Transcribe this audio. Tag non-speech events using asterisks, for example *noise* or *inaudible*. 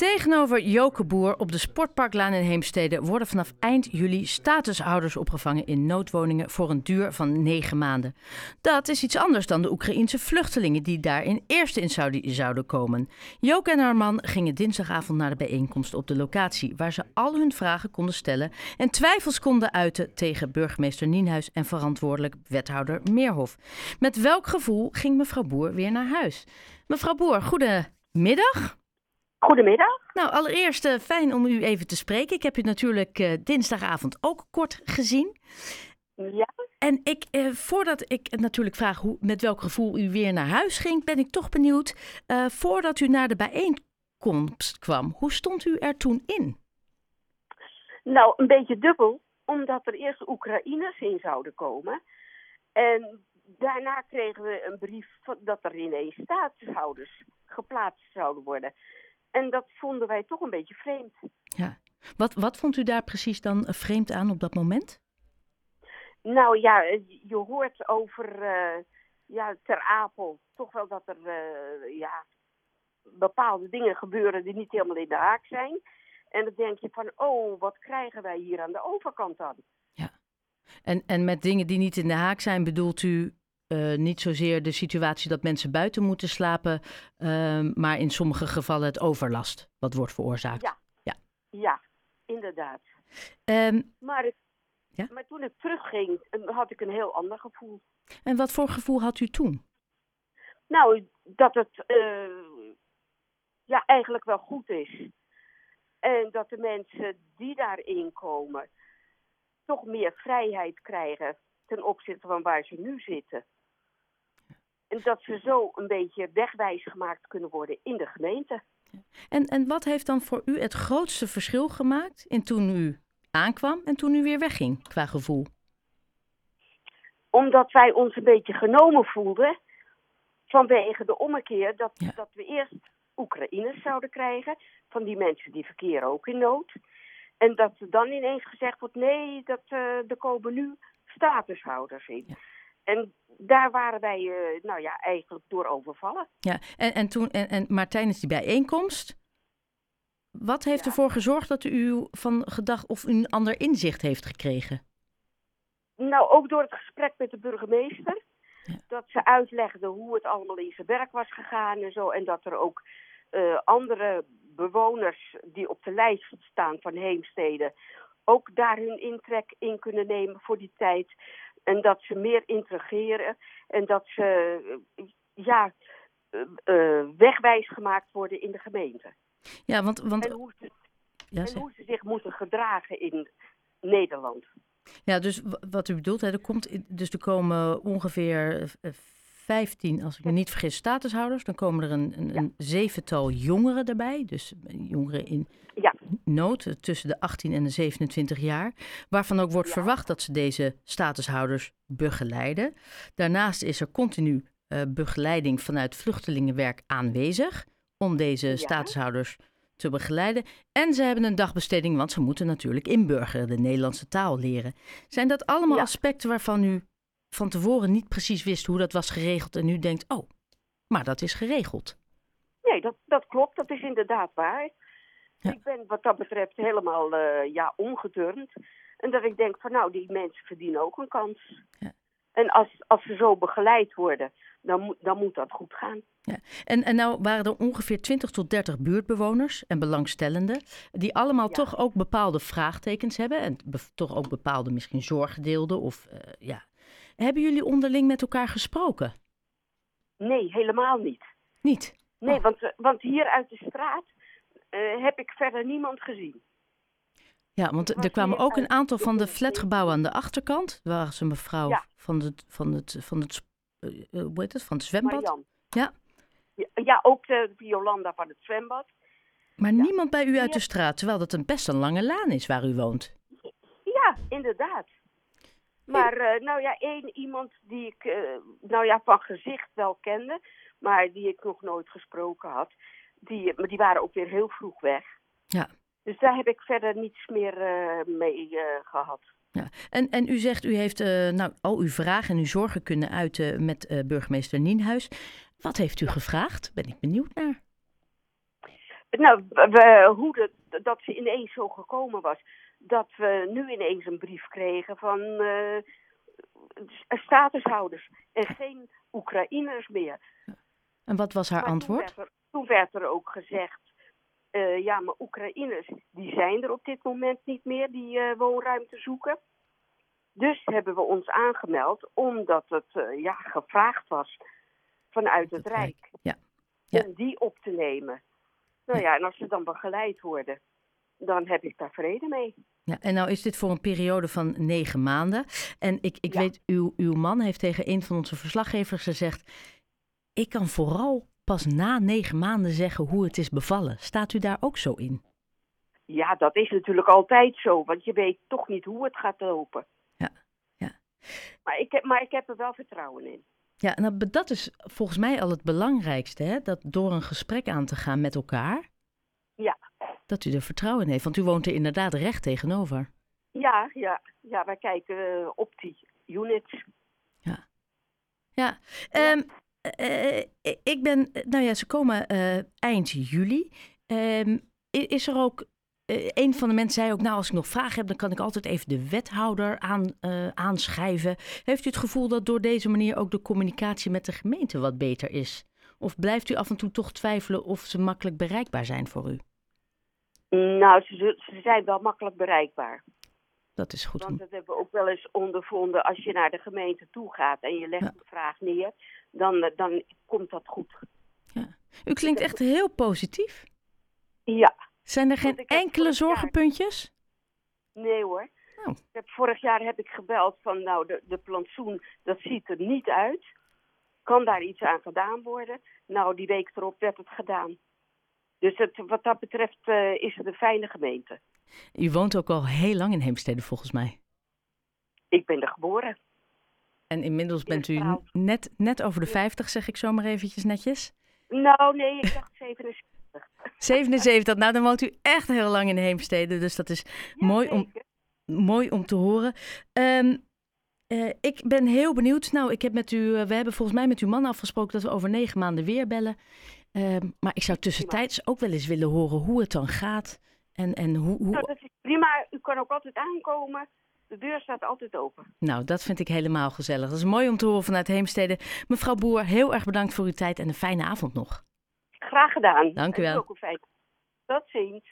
Tegenover Joke Boer op de Sportparklaan in Heemstede worden vanaf eind juli statushouders opgevangen in noodwoningen voor een duur van negen maanden. Dat is iets anders dan de Oekraïense vluchtelingen die daar in eerste in Saudi zouden komen. Joke en haar man gingen dinsdagavond naar de bijeenkomst op de locatie, waar ze al hun vragen konden stellen en twijfels konden uiten tegen burgemeester Nienhuis en verantwoordelijk wethouder Meerhof. Met welk gevoel ging mevrouw Boer weer naar huis? Mevrouw Boer, goedemiddag. Goedemiddag. Nou, allereerst uh, fijn om u even te spreken. Ik heb u natuurlijk uh, dinsdagavond ook kort gezien. Ja. En ik, uh, voordat ik natuurlijk vraag hoe, met welk gevoel u weer naar huis ging, ben ik toch benieuwd. voordat u naar de bijeenkomst kwam, hoe stond u er toen in? Nou, een beetje dubbel, omdat er eerst Oekraïners in zouden komen. En daarna kregen we een brief dat er ineens staatshouders geplaatst zouden worden. En dat vonden wij toch een beetje vreemd. Ja. Wat, wat vond u daar precies dan vreemd aan op dat moment? Nou ja, je hoort over uh, ja, Ter Apel toch wel dat er uh, ja, bepaalde dingen gebeuren die niet helemaal in de haak zijn. En dan denk je van, oh, wat krijgen wij hier aan de overkant dan? Ja. En, en met dingen die niet in de haak zijn, bedoelt u uh, niet zozeer de situatie dat mensen buiten moeten slapen, uh, maar in sommige gevallen het overlast wat wordt veroorzaakt. Ja, ja. ja inderdaad. Um, maar, ik, ja? maar toen ik terugging, had ik een heel ander gevoel. En wat voor gevoel had u toen? Nou, dat het uh, ja, eigenlijk wel goed is. En dat de mensen die daarin komen toch meer vrijheid krijgen ten opzichte van waar ze nu zitten. En dat ze zo een beetje wegwijs gemaakt kunnen worden in de gemeente. En, en wat heeft dan voor u het grootste verschil gemaakt in toen u aankwam en toen u weer wegging qua gevoel? Omdat wij ons een beetje genomen voelden vanwege de ommekeer dat, Ja. dat we eerst Oekraïners zouden krijgen, van die mensen die verkeren ook in nood. En dat er dan ineens gezegd wordt, nee, dat, eh, er komen nu statushouders in. Ja. En daar waren wij eh, nou ja, eigenlijk door overvallen. Ja, en, en toen, en, en, maar tijdens die bijeenkomst, wat heeft Ja. ervoor gezorgd dat u van gedacht of u een ander inzicht heeft gekregen? Nou, ook door het gesprek met de burgemeester. Ja. Dat ze uitlegde hoe het allemaal in zijn werk was gegaan en zo. En dat er ook eh, andere bewoners die op de lijst staan van Heemstede... ook daar hun intrek in kunnen nemen voor die tijd. En dat ze meer integreren. En dat ze eh, ja, eh, eh, wegwijs gemaakt worden in de gemeente. Ja, want, want En, hoe ze, ja, en zeg. hoe ze zich moeten gedragen in Nederland. ja, dus wat u bedoelt, hè, er, komt, dus er komen ongeveer eh, 15, als ik me niet vergis, statushouders. Dan komen er een, een, Ja. een zevental jongeren erbij, dus jongeren in Ja. Nood, tussen de 18 en de 27 jaar. Waarvan ook wordt Ja. verwacht dat ze deze statushouders begeleiden. Daarnaast is er continu eh, begeleiding vanuit vluchtelingenwerk aanwezig om deze Ja. statushouders te begeleiden. En ze hebben een dagbesteding, want ze moeten natuurlijk inburgeren, de Nederlandse taal leren. Zijn dat allemaal Ja. aspecten waarvan u van tevoren niet precies wist hoe dat was geregeld en nu denkt, oh, maar dat is geregeld? Nee, dat, dat klopt. Dat is inderdaad waar. Ja. Ik ben wat dat betreft helemaal eh, ja, ongeturnd. En dat ik denk van nou, die mensen verdienen ook een kans. Ja. En als, als ze zo begeleid worden, dan, moet dan moet dat goed gaan. En, en nou waren er ongeveer 20 tot 30 buurtbewoners en belangstellenden, die allemaal Ja. toch ook bepaalde vraagtekens hebben en be- toch ook bepaalde misschien zorgen deelden. Of, eh, ja. Hebben jullie onderling met elkaar gesproken? Nee, helemaal niet. Niet? Nee, Oh. want, want hier uit de straat eh, heb ik verder niemand gezien. Ja, want er kwamen ook een aantal van de flatgebouwen aan de achterkant. Daar was een mevrouw Ja. van, het, van, het, van, het, eh, eh, hoe heet het, van het zwembad. Ja. Ja, ja, ook de Jolanda van het zwembad. Maar Ja. niemand bij u uit de straat, terwijl dat een best een lange laan is waar u woont. Ja, inderdaad. Maar nou ja, één iemand die ik nou ja, van gezicht wel kende, maar die ik nog nooit gesproken had, die, maar die waren ook weer heel vroeg weg. Ja. Dus daar heb ik verder niets meer eh, mee eh, gehad. Ja. En, en u zegt, u heeft eh, nou, al uw vragen en uw zorgen kunnen uiten met burgemeester Nienhuis. Wat heeft u gevraagd? Ben ik benieuwd naar. Nou, we, hoe de, dat ze ineens zo gekomen was. Dat we nu ineens een brief kregen van statushouders en geen Oekraïners meer. En wat was haar antwoord? Toen werd, er, ook gezegd, uh, ja, maar Oekraïners, die zijn er op dit moment niet meer, die uh, woonruimte zoeken. Dus hebben we ons aangemeld, omdat het uh, ja, gevraagd was vanuit het, het Rijk. Rijk. Ja. Ja. Om die op te nemen. Nou ja, en als ze dan begeleid worden, dan heb ik daar vrede mee. Ja, en nou is dit voor een periode van negen maanden. En ik, ik weet, uw, uw man heeft tegen een van onze verslaggevers gezegd... ik kan vooral pas na negen maanden zeggen hoe het is bevallen. Staat u daar ook zo in? Ja, dat is natuurlijk altijd zo, want je weet toch niet hoe het gaat lopen. Ja, ja. Maar ik heb, maar ik heb er wel vertrouwen in. Ja, nou, dat is volgens mij al het belangrijkste, hè? Dat door een gesprek aan te gaan met elkaar. Ja. Dat u er vertrouwen in heeft, want u woont er inderdaad recht tegenover. Ja, ja, ja wij kijken uh, op die units. Ja. Ja, um, uh, ik ben, nou ja, ze komen uh, eind juli. Um, is er ook een van de mensen zei ook, nou als ik nog vragen heb, dan kan ik altijd even de wethouder aan, aanschrijven. Heeft u het gevoel dat door deze manier ook de communicatie met de gemeente wat beter is? Of blijft u af en toe toch twijfelen of ze makkelijk bereikbaar zijn voor u? Nou, ze, ze zijn wel makkelijk bereikbaar. Dat is goed. Want dat hebben we ook wel eens ondervonden. Als je naar de gemeente toe gaat en je legt ja. een vraag neer, dan, dan komt dat goed. Ja. U klinkt echt heel positief. Ja, zijn er geen enkele zorgenpuntjes? Jaar... Nee hoor. Oh. Ik heb, vorig jaar heb ik gebeld van nou de, de plantsoen, dat ziet er niet uit. Kan daar iets aan gedaan worden? Nou, die week erop werd het gedaan. Dus het, wat dat betreft uh, is het een fijne gemeente. U woont ook al heel lang in Heemstede volgens mij. Ik ben er geboren. En inmiddels bent u net, net over de 50, zeg ik zomaar eventjes netjes? Nou, nee, ik dacht *laughs* 77. 77, nou dan woont u echt heel lang in Heemstede, dus dat is ja, mooi, om, mooi om te horen. Um, uh, ik ben heel benieuwd. Nou, ik heb met u, uh, we hebben volgens mij met uw man afgesproken dat we over negen maanden weer bellen. Uh, maar ik zou tussentijds ook wel eens willen horen hoe het dan gaat. En, en hoe, hoe... Nou, dat is prima. U kan ook altijd aankomen. De deur staat altijd open. Nou, dat vind ik helemaal gezellig. Dat is mooi om te horen vanuit Heemstede. Mevrouw Boer, heel erg bedankt voor uw tijd en een fijne avond nog. Graag gedaan. Dank u wel. Tot ziens.